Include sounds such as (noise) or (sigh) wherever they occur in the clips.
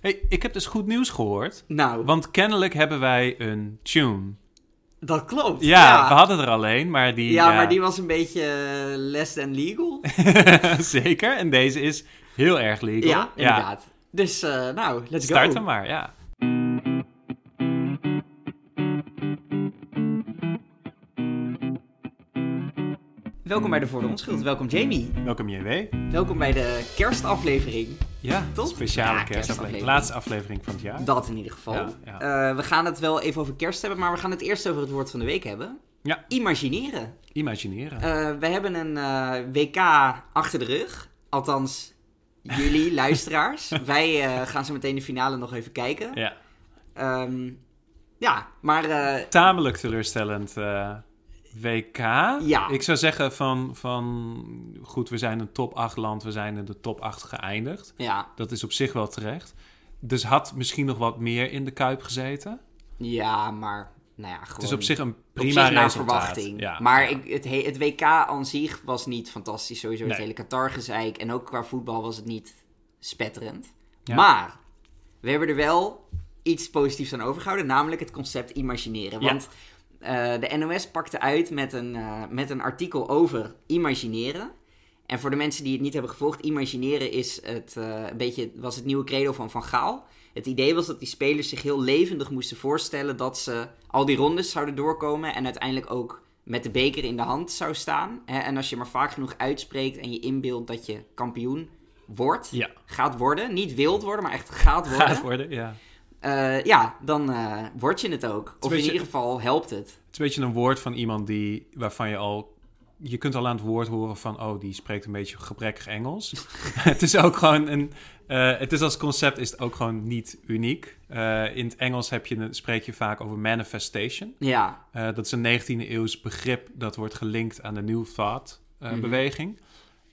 Hey, ik heb dus goed nieuws gehoord. Nou, Want kennelijk hebben wij een tune. dat klopt. Ja, we hadden er alleen, maar die... Ja, maar die was een beetje eh, less than legal. (laughs) Zeker, en deze is heel erg legal. Ja, inderdaad. Dus, eh, nou, let's Start go. hem maar, ja. Welkom bij de Voor de Onschuld. Welkom Jamie. Welkom JW. Welkom bij de kerstaflevering. Ja, Toch? speciale Ja, kerstaflevering. kerstaflevering. Laatste aflevering van het jaar. Dat in ieder geval. Ja, ja. Eh, we gaan het wel even over kerst hebben, maar we gaan het eerst over het woord van de week hebben. Ja. Imagineren. Imagineren. Eh, we hebben een eh, WK achter de rug. Althans, jullie (laughs) luisteraars. Wij gaan zo meteen de finale nog even kijken. ja. Ehm, ja, maar Tamelijk teleurstellend WK. Ja. Ik zou zeggen van, van... Goed, we zijn een top 8 land. We zijn in de top 8 geëindigd. ja, Dat is op zich wel terecht. Dus had misschien nog wat meer in de Kuip gezeten. ja, maar nou ja, gewoon... Het is op zich een prima zich resultaat. verwachting. Ja, maar ja. Ik, het, he- het WK aan zich was niet fantastisch. Sowieso het hele Qatar-gezeik. En ook qua voetbal was het niet spetterend. Ja. Maar we hebben er wel iets positiefs aan overgehouden. Namelijk het concept imagineren. Want de NOS pakte uit met een, eh, met een artikel over imagineren. En voor de mensen die het niet hebben gevolgd, imagineren is het, eh, een beetje, was het nieuwe credo van Van Gaal. Het idee was dat die spelers zich heel levendig moesten voorstellen dat ze al die rondes zouden doorkomen en uiteindelijk ook met de beker in de hand zou staan. En als je maar vaak genoeg uitspreekt en je inbeeldt dat je kampioen wordt, Ja, gaat worden, niet wild worden, maar echt gaat worden, gaat worden, ja. Eh, ja, dan eh, word je het ook. Of in ieder geval helpt het. Het is een beetje een woord van iemand die, waarvan je al... Je kunt al aan het woord horen van... Oh, die spreekt een beetje gebrekkig Engels. (laughs) (laughs) het is ook gewoon een... eh, het is als concept is het ook gewoon niet uniek. In het Engels heb je, spreek je vaak over manifestation. Ja, dat is een 19e eeuws begrip dat wordt gelinkt aan de New Thought Mhm. beweging.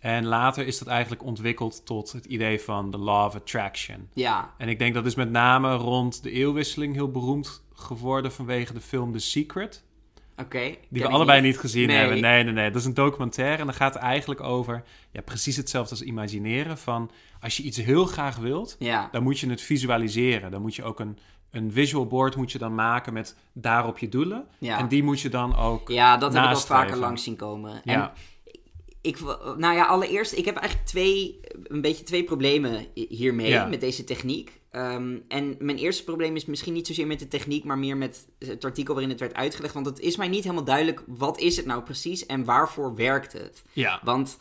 En later is dat eigenlijk ontwikkeld tot het idee van de law of attraction. ja, En ik denk dat is met name rond de eeuwwisseling heel beroemd geworden vanwege de film The Secret. oké. Die we allebei niet, gezien Nee. hebben. Nee, nee, nee. Dat is een documentaire en dan gaat eigenlijk over... Ja, precies hetzelfde als imagineren. Van als je iets heel graag wilt, Ja, dan moet je het visualiseren. Dan moet je ook een, een visual board moet je dan maken met daarop je doelen. ja. En die moet je dan ook... ja dat heb ik al vaker langs zien komen. En Ja, ik, nou ja, allereerst, ik heb eigenlijk twee, een beetje twee problemen hiermee, Ja. met deze techniek. Ehm, en mijn eerste probleem is misschien niet zozeer met de techniek, maar meer met het artikel waarin het werd uitgelegd. Want het is mij niet helemaal duidelijk, wat is het nou precies en waarvoor werkt het? ja. Want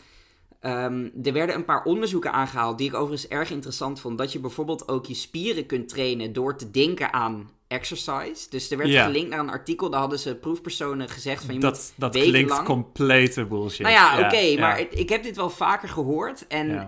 ehm, er werden een paar onderzoeken aangehaald die ik overigens erg interessant vond. Dat je bijvoorbeeld ook je spieren kunt trainen door te denken aan exercise. Dus er werd gelinkt naar een artikel, daar hadden ze proefpersonen gezegd van je dat moet dat klinkt complete bullshit. Nou ja, oké, ja. maar ik heb dit wel vaker gehoord. En Ja.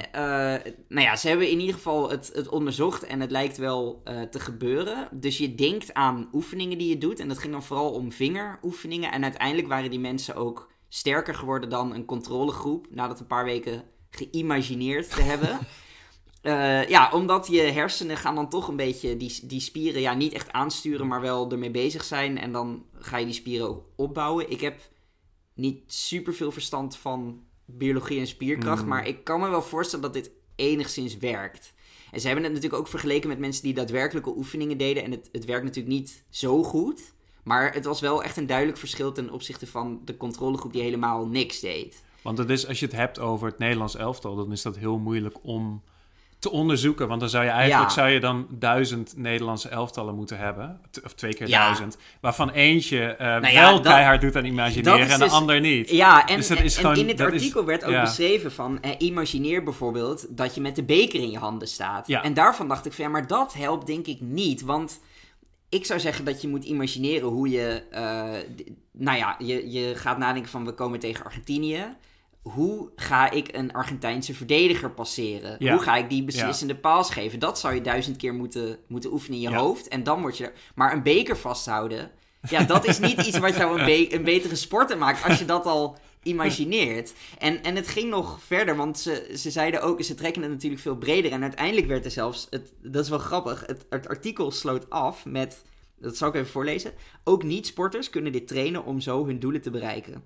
eh, nou ja, ze hebben in ieder geval het, het onderzocht en het lijkt wel eh, te gebeuren. Dus je denkt aan oefeningen die je doet. En dat ging dan vooral om vingeroefeningen. En uiteindelijk waren die mensen ook sterker geworden dan een controlegroep. Nadat een paar weken geïmagineerd te hebben. (laughs) Eh, ja, omdat je hersenen gaan dan toch een beetje die, die spieren ja, niet echt aansturen, maar wel ermee bezig zijn. En dan ga je die spieren ook opbouwen. Ik heb niet super veel verstand van biologie en spierkracht, Mm. maar ik kan me wel voorstellen dat dit enigszins werkt. En ze hebben het natuurlijk ook vergeleken met mensen die daadwerkelijke oefeningen deden. En het, het werkt natuurlijk niet zo goed. Maar het was wel echt een duidelijk verschil ten opzichte van de controlegroep die helemaal niks deed. Want het is, als je het hebt over het Nederlands elftal, dan is dat heel moeilijk om te onderzoeken. Want dan zou je eigenlijk Ja. zou je dan duizend Nederlandse elftallen moeten hebben. Of twee keer Ja. duizend. Waarvan eentje eh, Nou ja, wel dat- keihard doet aan imagineren en de dus- ander niet. Ja, en, Dus dat en- is en gewoon- in het dat is- artikel werd ook beschreven van... Eh, imagineer bijvoorbeeld dat je met de beker in je handen staat. Ja. En daarvan dacht ik van ja, maar dat helpt denk ik niet. Want ik zou zeggen dat je moet imagineren hoe je... eh, nou ja, je, je gaat nadenken van we komen tegen Argentinië. Hoe ga ik een Argentijnse verdediger passeren? Ja. Hoe ga ik die beslissende paas geven? Dat zou je duizend keer moeten, moeten oefenen in je Ja. hoofd. En dan word je er... Maar een beker vasthouden... Ja, dat is niet iets wat jou een, be- een betere sporter maakt als je dat al imagineert. En, en het ging nog verder, want ze, ze zeiden ook, ze trekken het natuurlijk veel breder. En uiteindelijk werd er zelfs, het, dat is wel grappig, het, het artikel sloot af met, dat zal ik even voorlezen. Ook niet-sporters kunnen dit trainen om zo hun doelen te bereiken.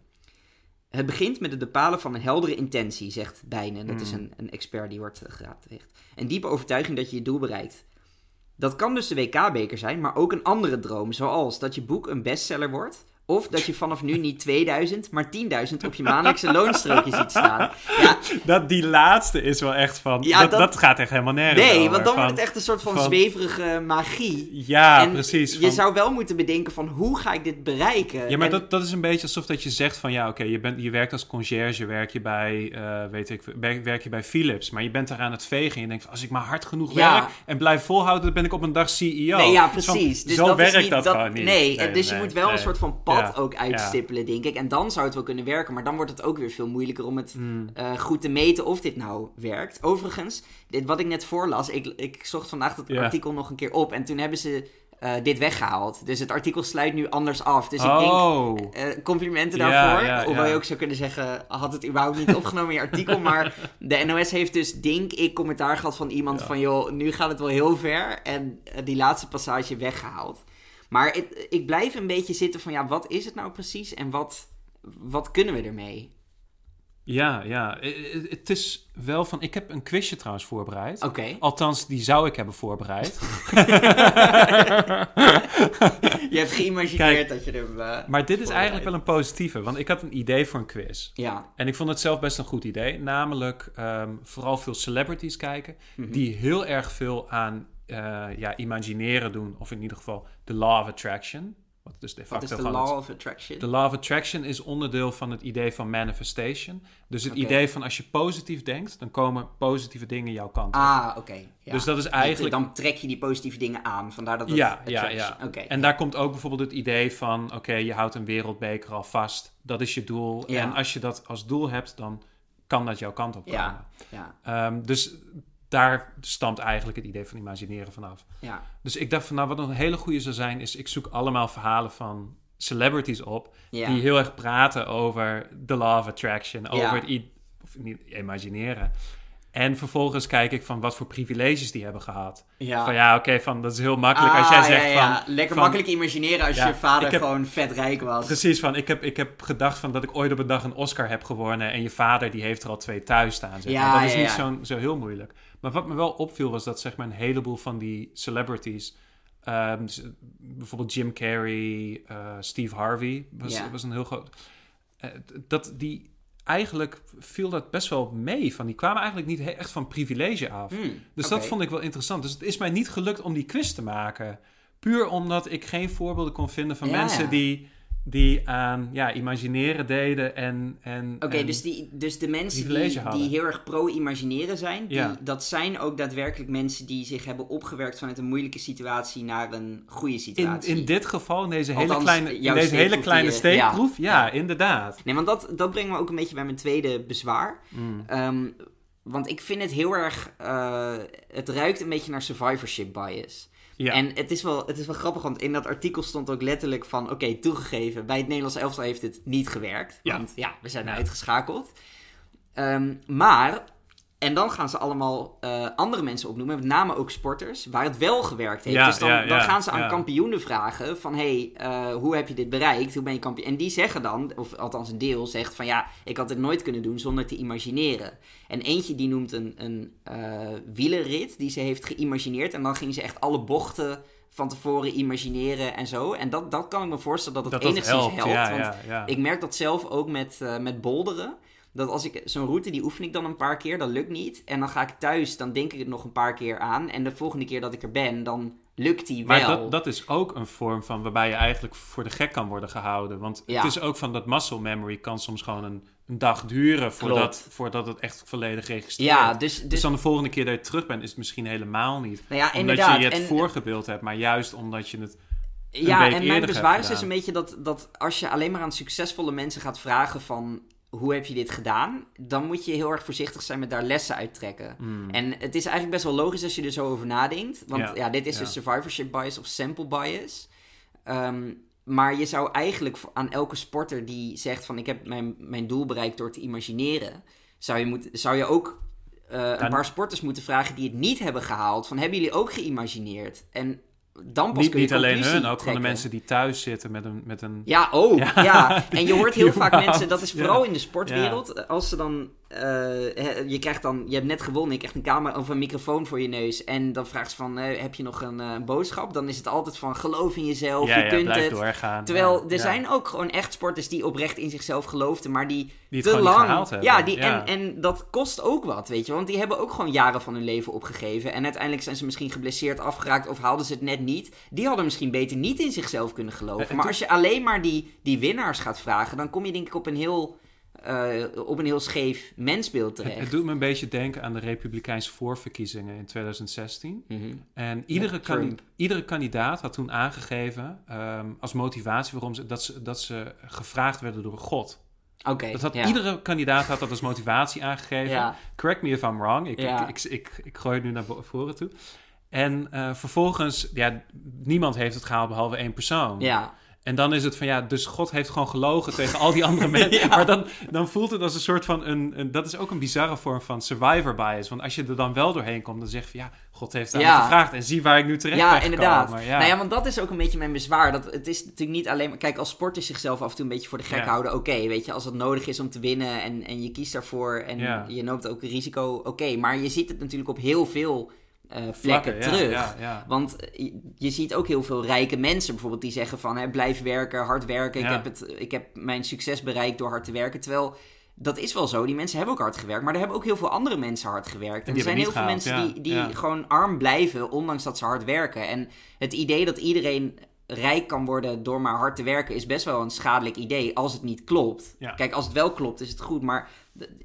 Het begint met het bepalen van een heldere intentie, zegt Bijnen. Dat is Hmm. een, een expert die wordt uh, geraadpleegd. Een diepe overtuiging dat je je doel bereikt. Dat kan dus de WK-beker zijn, maar ook een andere droom. Zoals dat je boek een bestseller wordt. Of dat je vanaf nu niet 2000, maar 10.000 op je maandelijkse loonstrookje ziet staan. Ja, Dat, die laatste is wel echt van... Ja, dat, dat- dat gaat echt helemaal nergens nee, over. want dan Van- wordt het echt een soort van, van- zweverige magie. Ja, en precies. Je van- zou wel moeten bedenken van hoe ga ik dit bereiken? Ja, maar En- dat, dat is een beetje alsof dat je zegt van ja, oké, je bent je werkt als conciërge, werk je bij, eh, weet ik, werk, werk je bij Philips, maar je bent daar aan het vegen en je denkt van, als ik maar hard genoeg Ja. werk en blijf volhouden, dan ben ik op een dag CEO. Nee, ja, precies. Dus zo dat werkt niet, dat, gewoon niet. Nee, dus je nee, moet wel een soort van pad Ja, ook uitstippelen, denk ik. En dan zou het wel kunnen werken, maar dan wordt het ook weer veel moeilijker om het Hmm. eh, goed te meten of dit nou werkt. Overigens, dit, wat ik net voorlas, ik, ik zocht vandaag dat Ja. artikel nog een keer op en toen hebben ze eh, dit weggehaald. Dus het artikel sluit nu anders af. Dus ik denk, oh, eh, complimenten daarvoor. ja, Hoewel je ook zou kunnen zeggen, had het überhaupt niet (laughs) opgenomen in je artikel. Maar de NOS heeft dus, denk ik, commentaar gehad van iemand Ja. van... joh, nu gaat het wel heel ver. En die laatste passage weggehaald. Maar het- ik blijf een beetje zitten van, ja, wat is het nou precies? En wat, wat kunnen we ermee? ja, ja. Eh, eh, Het is wel van, ik heb een quizje trouwens voorbereid. Oké. Althans, die zou ik hebben voorbereid. (laughs) Je hebt geïmagineerd dat je hem... eh, Maar dit is eigenlijk wel een positieve, want ik had een idee voor een quiz. Ja. En ik vond het zelf best een goed idee. Namelijk ehm, vooral veel celebrities kijken. Mhm. Die heel erg veel aan eh, ja, imagineren doen. Of in ieder geval de law of attraction. Wat dus de Wat facto is de law het- of attraction? de law of attraction is onderdeel van het idee van manifestation. Dus het idee van als je positief denkt, dan komen positieve dingen jouw kant op. Ah, oké. ja. Dus dat is eigenlijk... Dan trek je die positieve dingen aan. Vandaar dat het Ja, ja, attraction- ja. En daar komt ook bijvoorbeeld het idee van: oké, je houdt een wereldbeker al vast. Dat is je doel. Ja. En als je dat als doel hebt, dan kan dat jouw kant op komen. Ja, ja, Ehm, dus daar stamt eigenlijk het idee van imagineren vanaf. ja. Dus ik dacht van, nou, wat nog een hele goede zou zijn, is ik zoek allemaal verhalen van celebrities op. Ja. Die heel erg praten over de law of attraction, over Ja. het of niet imagineren. En vervolgens kijk ik van wat voor privileges die hebben gehad. Ja. Van ja, oké, van dat is heel makkelijk als jij Ah, zegt ja, ja. van... Lekker van- makkelijk imagineren als je vader heb- gewoon vet rijk was. Precies, van ik heb, ik heb gedacht van dat ik ooit op een dag een Oscar heb gewonnen en je vader die heeft er al twee thuis staan. Zeg Ja, maar. Dat is niet. Zo, zo heel moeilijk. Maar wat me wel opviel was dat zeg maar een heleboel van die celebrities, ehm, dus, bijvoorbeeld Jim Carrey, eh, Steve Harvey was, was een heel groot, eh, dat die eigenlijk viel dat best wel mee. Van die kwamen eigenlijk niet echt van privilege af. Hmm, Dus dat vond ik wel interessant. Dus het is mij niet gelukt om die quiz te maken. Puur omdat ik geen voorbeelden kon vinden van Ja, mensen die, die aan ja, imagineren deden. En, en, Oké, dus, die, dus de mensen die, die heel erg pro-imagineren zijn, die, Ja. dat zijn ook daadwerkelijk mensen die zich hebben opgewerkt vanuit een moeilijke situatie naar een goede in, situatie. in dit geval, in deze hele kleine, in deze hele steekproef kleine ja. steekproef, ja, Ja. inderdaad. Nee, want dat, dat brengt me ook een beetje bij mijn tweede bezwaar. Mm. Ehm, want ik vind het heel erg. eh, het ruikt een beetje naar survivorship bias. Ja. En het is, wel, het is wel grappig, want in dat artikel stond ook letterlijk van... Oké, toegegeven, bij het Nederlands elftal heeft het niet gewerkt. Ja. Want ja, we zijn uitgeschakeld. Ehm, maar, en dan gaan ze allemaal eh, andere mensen opnoemen, met name ook sporters, waar het wel gewerkt heeft. Ja, dus dan, ja, dan gaan ze aan kampioenen vragen van... Hé, hey, eh, hoe heb je dit bereikt? Hoe ben je kampioen? En die zeggen dan, of althans een deel zegt van... Ja, ik had het nooit kunnen doen zonder te imagineren. En eentje die noemt een, een eh, wielerrit die ze heeft geïmagineerd. En dan ging ze echt alle bochten van tevoren imagineren en zo. En dat, dat kan ik me voorstellen dat het dat dat enigszins helpt. want ja, ja. ik merk dat zelf ook met, met bolderen. Dat als ik zo'n route, die oefen ik dan een paar keer, dat lukt niet. En dan ga ik thuis, dan denk ik het nog een paar keer aan. En de volgende keer dat ik er ben, dan lukt die wel. Maar dat, dat is ook een vorm van waarbij je eigenlijk voor de gek kan worden gehouden. Want Ja. het is ook van dat muscle memory kan soms gewoon een, een dag duren voordat, Klopt. voordat het echt volledig registreert. ja, dus, Dus dus dan de volgende keer dat je terug bent, is het misschien helemaal niet. nou ja, Omdat inderdaad. je het en, voorgebeeld hebt, maar juist omdat je het... ja, en mijn bezwaar is dus een beetje dat, dat als je alleen maar aan succesvolle mensen gaat vragen van... Hoe heb je dit gedaan? Dan moet je heel erg voorzichtig zijn met daar lessen uit trekken. Hmm. En het is eigenlijk best wel logisch als je er zo over nadenkt. Want ja, Ja, dit is ja. dus survivorship bias of sample bias. Ehm, maar je zou eigenlijk aan elke sporter die zegt van ik heb mijn, mijn doel bereikt door te imagineren, zou je, moet, zou je ook eh, een paar sporters moeten vragen die het niet hebben gehaald. Van hebben jullie ook geïmagineerd? En dan pas Niet, kun je niet alleen hun, ook gewoon de trekken. mensen die thuis zitten met een... Met een Ja, oh, ja. Ja. En je hoort (laughs) heel vaak mensen, dat is (laughs) vooral ja. in de sportwereld, als ze dan, eh, je krijgt dan, je hebt net gewonnen, je krijgt een camera of een microfoon voor je neus en dan vraagt ze van, eh, heb je nog een eh, boodschap? Dan is het altijd van, geloof in jezelf, ja, je kunt het. doorgaan. Terwijl er zijn ook gewoon echt sporters die oprecht in zichzelf geloofden, maar die, Die te lang. Ja, die. En, en dat kost ook wat, weet je. Want die hebben ook gewoon jaren van hun leven opgegeven. En uiteindelijk zijn ze misschien geblesseerd afgeraakt of haalden ze het net niet. Die hadden misschien beter niet in zichzelf kunnen geloven. Eh, Maar als je alleen maar die, die winnaars gaat vragen, dan kom je denk ik op een heel, eh, op een heel scheef mensbeeld terecht. het doet me een beetje denken aan de Republikeinse voorverkiezingen in 2016. Mhm. En iedere, Ja, kan- iedere kandidaat had toen aangegeven ehm, als motivatie waarom ze dat, ze dat ze gevraagd werden door God. Oké, Dat had, ja. Iedere kandidaat had dat als motivatie aangegeven. Ja. Correct me if I'm wrong. Ik, ik, ik, ik, ik gooi het nu naar voren toe. En eh, vervolgens, ja, niemand heeft het gehaald behalve één persoon. Ja, En dan is het van ja, dus God heeft gewoon gelogen tegen al die andere (laughs) mensen. Maar dan, dan voelt het als een soort van een, een. Dat is ook een bizarre vorm van survivor bias. Want als je er dan wel doorheen komt, dan zeg je van ja, God heeft aan Ja. me gevraagd. En zie waar ik nu terecht ben ja gekomen. inderdaad. Ja. Nou ja, want dat is ook een beetje mijn bezwaar. Dat het is natuurlijk niet alleen maar... Kijk, als sporters zichzelf af en toe een beetje voor de gek Ja. houden, oké. weet je, als het nodig is om te winnen en, en je kiest daarvoor en Ja. je neemt ook een risico, oké. Maar je ziet het natuurlijk op heel veel eh, plekken Vlakken, ja, terug. Ja, ja. Want eh, je, ziet ook heel veel rijke mensen bijvoorbeeld die zeggen van... Hè, blijf werken, hard werken. Ik, heb het, ik heb mijn succes bereikt door hard te werken. Terwijl... Dat is wel zo. Die mensen hebben ook hard gewerkt. Maar er hebben ook heel veel andere mensen hard gewerkt. En, er zijn heel veel mensen die, die ja. gewoon arm blijven, ondanks dat ze hard werken. En het idee dat iedereen rijk kan worden door maar hard te werken, is best wel een schadelijk idee als het niet klopt. Ja. Kijk, als het wel klopt, is het goed. Maar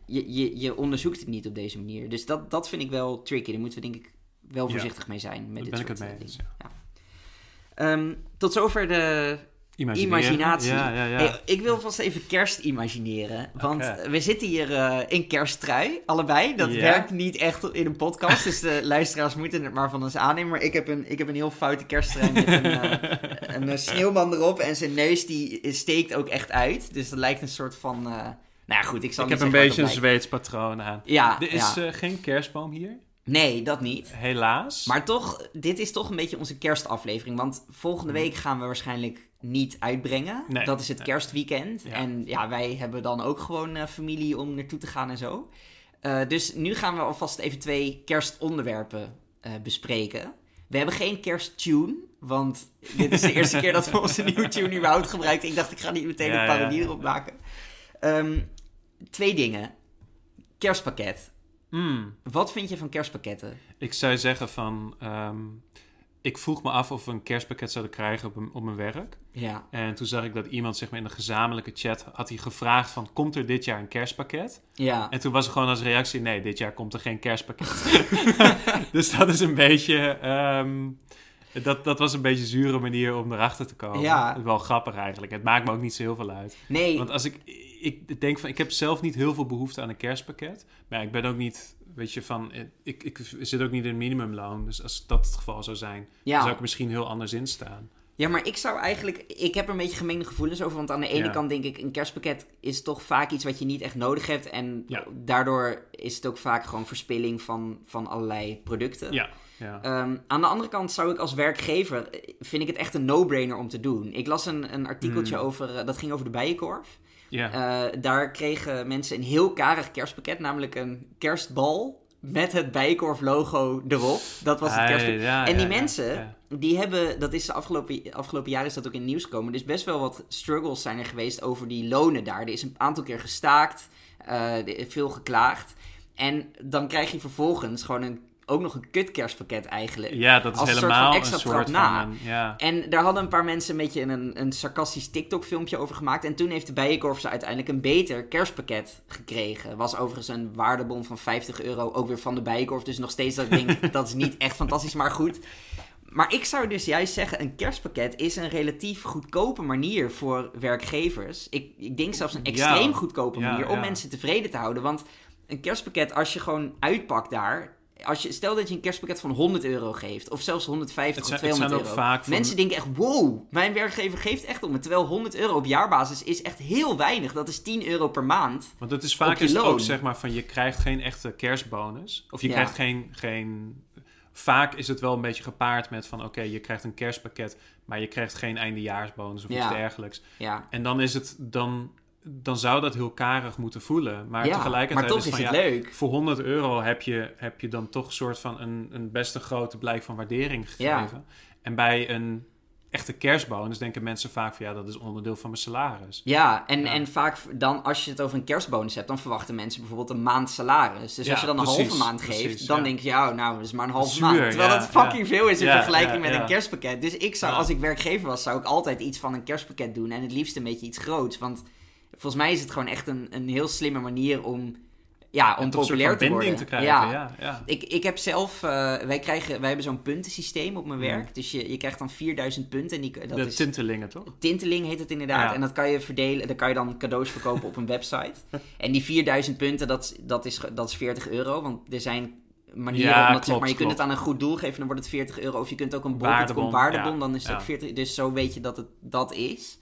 je, je, je onderzoekt het niet op deze manier. Dus dat, dat vind ik wel tricky. Daar moeten we denk ik wel Ja. voorzichtig mee zijn. Met dit ben ik soort het eh, mee eens. Ja. Ehm, tot zover de Imagineren. imaginatie. Ja, ja, ja. Hey, ik wil vast even kerst imagineren. Want we zitten hier eh, in kersttrui, allebei. Dat werkt niet echt in een podcast. dus de (laughs) luisteraars moeten het maar van ons aannemen. Maar ik heb een, ik heb een heel foute kersttrui met een, eh, (laughs) een sneeuwman erop. En zijn neus die steekt ook echt uit. Dus dat lijkt een soort van... eh, nou ja, goed, ik zal ik heb een beetje een. Zweeds patroon aan. Ja, Er is geen kerstboom hier, Nee, dat niet. helaas. Maar toch, dit is toch een beetje onze kerstaflevering. Want volgende week gaan we waarschijnlijk niet uitbrengen. Mhm. Nee, dat is het nee. kerstweekend. Ja. En ja, wij hebben dan ook gewoon eh, familie om naartoe te gaan en zo. Eh, dus nu gaan we alvast even twee kerstonderwerpen eh, bespreken. We hebben geen kersttune, want dit is de (laughs) eerste keer dat we onze nieuwe tune überhaupt gebruiken. Ik dacht, ik ga niet meteen een parodie ja. erop maken. Ehm, twee dingen. Kerstpakket. Hmm. Wat vind je van kerstpakketten? Ik zou zeggen van... ehm, ik vroeg me af of we een kerstpakket zouden krijgen op, een, op mijn werk. Ja. En toen zag ik dat iemand zeg maar, in een gezamenlijke chat had hij gevraagd van... Komt er dit jaar een kerstpakket? Ja. En toen was er gewoon als reactie... Nee, dit jaar komt er geen kerstpakket. (laughs) dus dat is een beetje... ehm, dat, dat was een beetje een zure manier om erachter te komen. Ja. Wel grappig eigenlijk. Het maakt me ook niet zo heel veel uit. Nee, Want als ik, ik denk van, ik heb zelf niet heel veel behoefte aan een kerstpakket. Maar ik ben ook niet, weet je, van, eh, ik, ik zit ook niet in minimumloon. Dus als dat het geval zou zijn, Ja. dan zou ik misschien heel anders in staan. Ja, maar ik zou eigenlijk... Ik heb er een beetje gemengde gevoelens over. Want aan de ene Ja. kant denk ik... Een kerstpakket is toch vaak iets wat je niet echt nodig hebt. En Ja. daardoor is het ook vaak gewoon verspilling van, van allerlei producten. Ja, ja. Ehm, aan de andere kant zou ik als werkgever... eh, Vind ik het echt een no-brainer om te doen. Ik las een, een artikeltje Hmm. over... eh, dat ging over de bijenkorf. Eh, daar kregen mensen een heel karig kerstpakket. Namelijk een kerstbal met het Bijenkorf logo erop. Dat was het Ah, kerstpakket. ja, en die ja, mensen, die hebben, dat is de afgelopen, afgelopen jaren is dat ook in het nieuws gekomen. Dus best wel wat struggles zijn er geweest over die lonen daar. Er is een aantal keer gestaakt, eh, veel geklaagd. En dan krijg je vervolgens gewoon een, ook nog een kut kerstpakket eigenlijk. Ja, dat is als een soort helemaal van een extra soort trap van... na. een- ja. En daar hadden een paar mensen een beetje een, een sarcastisch TikTok-filmpje over gemaakt. En toen heeft de Bijenkorf ze uiteindelijk een beter kerstpakket gekregen. Was overigens een waardebon van 50 euro, ook weer van de Bijenkorf. Dus nog steeds dat ik denk, (laughs) dat is niet echt fantastisch, maar goed. Maar ik zou dus juist zeggen, een kerstpakket is een relatief goedkope manier voor werkgevers. Ik, ik denk zelfs een Ja. extreem goedkope Ja, manier om mensen tevreden te houden. Want een kerstpakket, als je gewoon uitpakt daar... Als je, stel dat je een kerstpakket van 100 euro geeft, of zelfs 150 Het of zijn- het 200 zijn ook euro. vaak van- Mensen denken echt, wow, mijn werkgever geeft echt om me. Terwijl 100 euro op jaarbasis is echt heel weinig. Dat is 10 euro per maand. Want het is vaak is het ook zeg maar van je krijgt geen echte kerstbonus. Of je Ja. krijgt geen, geen vaak is het wel een beetje gepaard met van... oké, je krijgt een kerstpakket, maar je krijgt geen eindejaarsbonus of Ja. iets dergelijks. Ja. En dan is het... Dan, dan zou dat heel karig moeten voelen. Maar ja, tegelijkertijd maar toch is is van, het ja, leuk. voor 100 euro heb je, heb je dan toch een soort van een, een best een grote blijk van waardering Ja. gegeven. En bij een echte kerstbonus denken mensen vaak van ja, dat is onderdeel van mijn salaris. Ja, en, Ja. en vaak dan als je het over een kerstbonus hebt, dan verwachten mensen bijvoorbeeld een maand salaris. Dus Ja, als je dan een precies, halve maand geeft, precies, dan ja. denk je, ja, nou, dat is maar een halve maand. Terwijl dat fucking veel is in vergelijking met een kerstpakket. Dus ik zou, als ik werkgever was, zou ik altijd iets van een kerstpakket doen. En het liefst een beetje iets groots. Want volgens mij is het gewoon echt een, een heel slimme manier om, ja, om populair te worden. te krijgen. Ja. Ja, ja. Ik, ik heb zelf, eh, wij, krijgen, wij hebben zo'n puntensysteem op mijn werk. Dus je, je krijgt dan 4000 punten. En die, dat de is, tintelingen, toch? Tinteling heet het inderdaad. Ja. En dat kan je verdelen. Dan kan je dan cadeaus verkopen op een website. (laughs) En die 4000 punten, dat, dat, is, dat is 40 euro. Want er zijn manieren om dat, zeg klopt, maar, je kunt het aan een goed doel geven, dan wordt het 40 euro. Of je kunt ook een bon, Waardebon, een waardebon, dan is het ook 40. Dus zo weet je dat het dat is.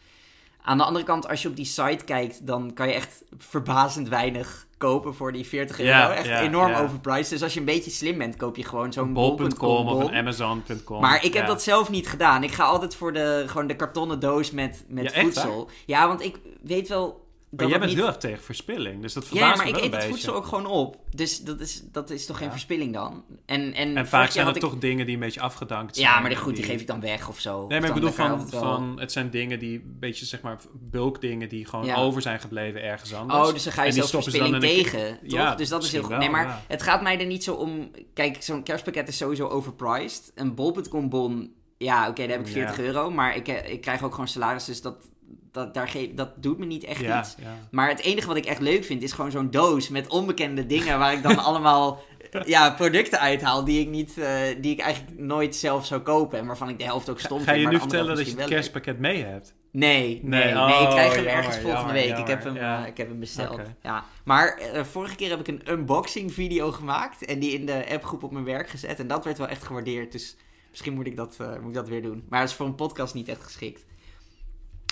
Aan de andere kant, als je op die site kijkt, dan kan je echt verbazend weinig kopen voor die 40 euro. Echt enorm overpriced. Dus als je een beetje slim bent, koop je gewoon zo'n Bol.com of een Amazon.com. Maar ik heb dat zelf niet gedaan. Ik ga altijd voor de, gewoon de kartonnen doos met, met Ja, echt, voedsel. Ja, want ik weet wel. Maar jij het bent niet... heel erg tegen verspilling, dus dat Ja, verbaast maar me ik eet het voedsel ook gewoon op. Dus dat is, dat is toch geen Ja. verspilling dan? En, en, En vaak zijn het ik- toch dingen die een beetje afgedankt zijn. Ja, maar goed, die geef ik dan weg of zo. Nee, maar ik bedoel van, wel- van, het zijn dingen die een beetje, zeg maar, bulkdingen die gewoon Ja. over zijn gebleven ergens anders. Oh, dus dan ga je En die zelfs stoppen ze verspilling een tegen, toch? Ja, dus dat is heel goed. Nee, maar ja. het gaat mij er niet zo om... Kijk, zo'n kerstpakket is sowieso overpriced. Een bol.com bon, ja, oké, daar heb ik Ja. 40 euro. Maar ik, eh, ik krijg ook gewoon salaris, dus dat, dat, daar geef, dat doet me niet echt ja, iets. ja. Maar het enige wat ik echt leuk vind, is gewoon zo'n doos met onbekende dingen... waar ik dan (laughs) allemaal ja, producten uithaal die ik, niet, eh, die ik eigenlijk nooit zelf zou kopen. En waarvan ik de helft ook stom Ga vind. je maar nu vertellen dat je het kerstpakket mee hebt? Nee, nee, Nee, nee. ik krijg oh, hem ergens jammer, volgende jammer, week. Ik heb hem, ja. eh, ik heb hem besteld. Ja. Maar eh, vorige keer heb ik een unboxing video gemaakt... en die in de appgroep op mijn werk gezet. En dat werd wel echt gewaardeerd. Dus misschien moet ik dat, moet ik dat weer doen. Maar dat is voor een podcast niet echt geschikt.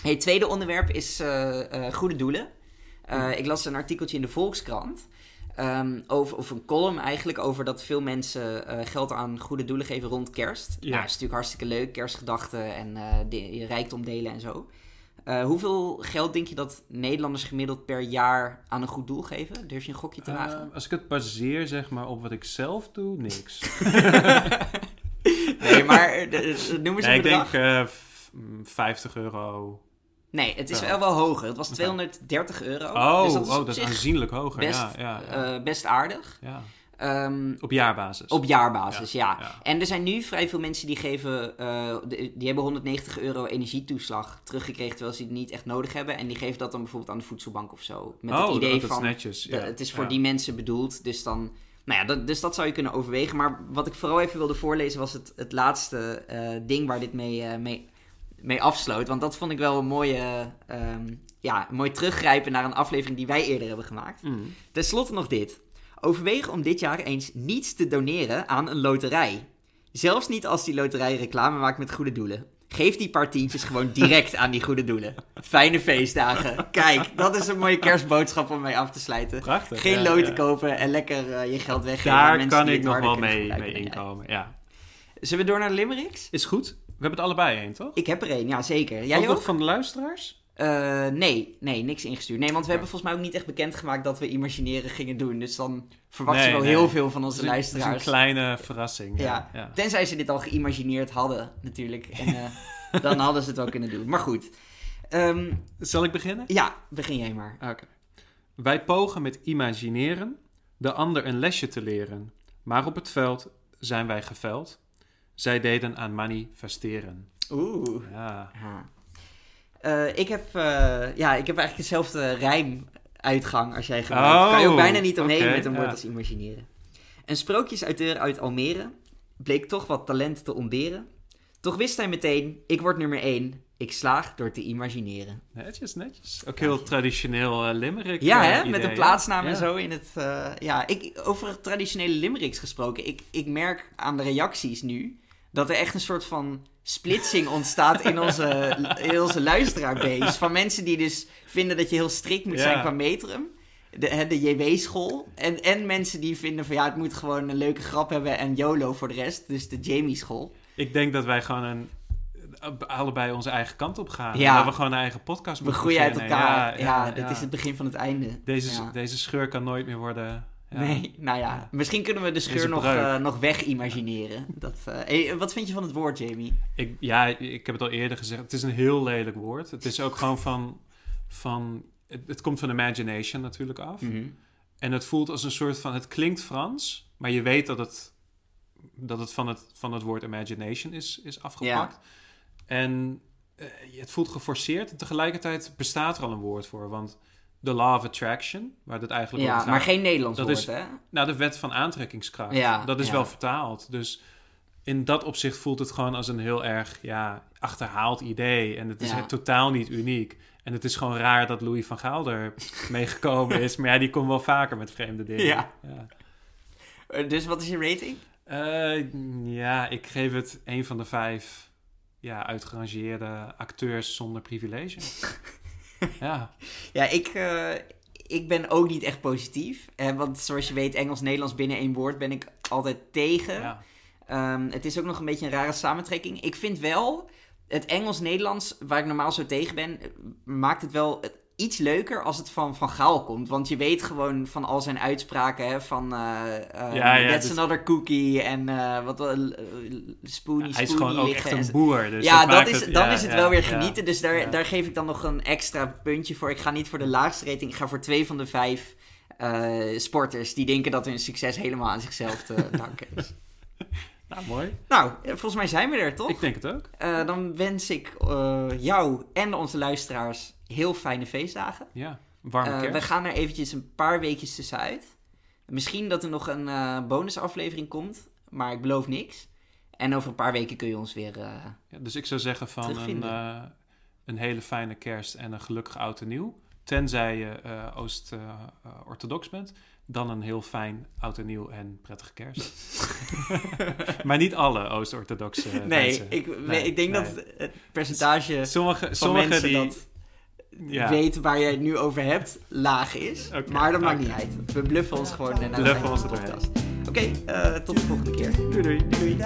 Hey, het tweede onderwerp is eh, eh, goede doelen. Eh, ik las een artikeltje in de Volkskrant. ehm, over, of een column eigenlijk over dat veel mensen geld aan goede doelen geven rond kerst. Ja. Nou, dat is natuurlijk hartstikke leuk, kerstgedachten en eh, de, je rijkdom delen en zo. Hoeveel geld denk je dat Nederlanders gemiddeld per jaar aan een goed doel geven? Durf je een gokje te wagen? Als ik het baseer, zeg maar, op wat ik zelf doe, niks. (laughs) nee, maar noem eens nee, een ik bedrag. denk eh, f- mm, 50 euro. Nee, het is wel wel hoger. Het was 230 euro. Oh, dus dat is, oh, dat is aanzienlijk hoger. best, ja, ja, ja, eh, best aardig. ja. Ehm, Op jaarbasis. Op jaarbasis, ja. ja. En er zijn nu vrij veel mensen die geven, eh, die hebben 190 euro energietoeslag teruggekregen terwijl ze het niet echt nodig hebben. En die geven dat dan bijvoorbeeld aan de voedselbank of zo. Met oh, het idee dat is van, netjes. de- het is voor die mensen bedoeld. Dus dan, nou ja, dat, dus dat zou je kunnen overwegen. Maar wat ik vooral even wilde voorlezen was het, het laatste eh, ding waar dit mee, eh, mee, mee afsloot. Want dat vond ik wel een mooie, ehm, ja, een mooi teruggrijpen naar een aflevering die wij eerder hebben gemaakt. Mm. Ten slotte nog dit. Overweeg om dit jaar eens niets te doneren aan een loterij. Zelfs niet als die loterij reclame maakt met goede doelen. Geef die paar tientjes gewoon (laughs) direct aan die goede doelen. Fijne feestdagen. Kijk, dat is een mooie (laughs) kerstboodschap om mee af te sluiten. Prachtig. Geen ja, loten ja. kopen en lekker eh, je geld weggeven aan Daar mensen kan die ik nog wel mee, inkomen. Ja. Zullen we door naar de limericks? Is goed. We hebben het allebei één, toch? Ik heb er één, ja zeker. Jij ook van de luisteraars? Eh, nee, nee, niks ingestuurd. Nee, want we hebben volgens mij ook niet echt bekendgemaakt dat we imagineren gingen doen. Dus dan verwacht je Nee, wel nee. heel veel van onze Het is een- luisteraars. Het is een kleine verrassing. Ja. Ja. ja. Tenzij ze dit al geïmagineerd hadden, natuurlijk. En eh, (laughs) dan hadden ze het wel kunnen doen. Maar goed. Ehm, Zal ik beginnen? ja, begin jij maar. Oké. Wij pogen met imagineren de ander een lesje te leren. Maar op het veld zijn wij geveld. Zij deden aan manifesteren. Oeh. Ja. Ja. Eh, ik, heb, eh, ja, ik heb eigenlijk dezelfde rijmuitgang als jij gebruikt. Oh, kan je ook bijna niet omheen met een woord ja. als imagineren. Een sprookjesauteur uit Almere bleek toch wat talent te ontberen. Toch wist hij meteen, ik word nummer 1. Ik slaag door te imagineren. Netjes, netjes. Ook heel traditioneel eh, limerick. Ja, hè? idee, met een plaatsnaam en zo in het... eh, ja, ik, over traditionele limericks gesproken. Ik, ik merk aan de reacties nu... dat er echt een soort van splitsing ontstaat in (laughs) onze, in onze luisteraarbase. Van mensen die dus vinden dat je heel strikt moet Ja. zijn qua metrum. de, de JW-school. En, en mensen die vinden van ja, het moet gewoon een leuke grap hebben en YOLO voor de rest. Dus de Jamie-school. Ik denk dat wij gewoon een, allebei onze eigen kant op gaan. Ja. En dat we gewoon een eigen podcast We moeten groeien uit elkaar. Ja, ja, is het begin van het einde. Deze, deze scheur kan nooit meer worden... ja. Nee, nou ja. Ja. Misschien kunnen we de scheur nog, eh, nog weg-imagineren. Dat, eh, eh, wat vind je van het woord, Jamie? Ik, ja, ik heb het al eerder gezegd. Het is een heel lelijk woord. Het is ook gewoon van... van het, het komt van imagination natuurlijk af. Mhm. En het voelt als een soort van... Het klinkt Frans, maar je weet dat het, dat het, van, het van het woord imagination is, is afgepakt. En het voelt geforceerd. En tegelijkertijd bestaat er al een woord voor. Want de law of attraction, waar het eigenlijk over Ja, gaat... maar geen Nederlands Dat woord, is- hè? Nou, de wet van aantrekkingskracht. Ja, dat is ja. wel vertaald. Dus in dat opzicht voelt het gewoon als een heel erg ja, achterhaald idee. En het is Ja. totaal niet uniek. En het is gewoon raar dat Louis van Gaal er (laughs) meegekomen is. Maar ja, die komt wel vaker met vreemde dingen. Ja. Ja, Eh, Dus wat is je rating? Eh, ja ik geef het een van de vijf ja, uitgerangeerde acteurs zonder privilege. (laughs) (laughs) ja, Ja, ik, eh, ik ben ook niet echt positief. Eh, want zoals je weet, Engels-Nederlands binnen één woord ben ik altijd tegen. ja. Ehm, het is ook nog een beetje een rare samentrekking. Ik vind wel, het Engels-Nederlands, waar ik normaal zo tegen ben, maakt het wel iets leuker als het van Van Gaal komt. Want je weet gewoon van al zijn uitspraken, hè, van Ja, ja, that's dus- another cookie en eh, wat eh, spoony, Hij is gewoon ook echt en een boer. Dus ja, dat is, het- dan ja, is het ja, wel weer ja. genieten. Dus daar, Ja. daar geef ik dan nog een extra puntje voor. Ik ga niet voor de laagste rating. Ik ga voor twee van de vijf sporters die denken dat hun succes helemaal aan zichzelf te (laughs) danken is. Nou, mooi. Nou, volgens mij zijn we er, toch? Ik denk het ook. Dan wens ik jou en onze luisteraars heel fijne feestdagen. Ja, warme Eh, kerst. we gaan er eventjes een paar weekjes tussenuit. Misschien dat er nog een eh, bonusaflevering komt, maar ik beloof niks. En over een paar weken kun je ons weer... eh, Ja, dus ik zou zeggen van een, een hele fijne kerst en een gelukkig oud en nieuw. Tenzij je Oost-orthodox bent. Dan een heel fijn oud en nieuw en prettige kerst. (laughs) maar niet alle Oost-orthodoxe nee, mensen. ik, Nee, ik denk nee. dat het percentage Sommige, van sommige mensen die... dat ja, weten waar jij het nu over hebt, laag is. Maar dat maakt niet uit. We bluffen ons gewoon naar de Bluffen ons podcast. Oké, eh, tot de volgende keer. doei doei. Doei.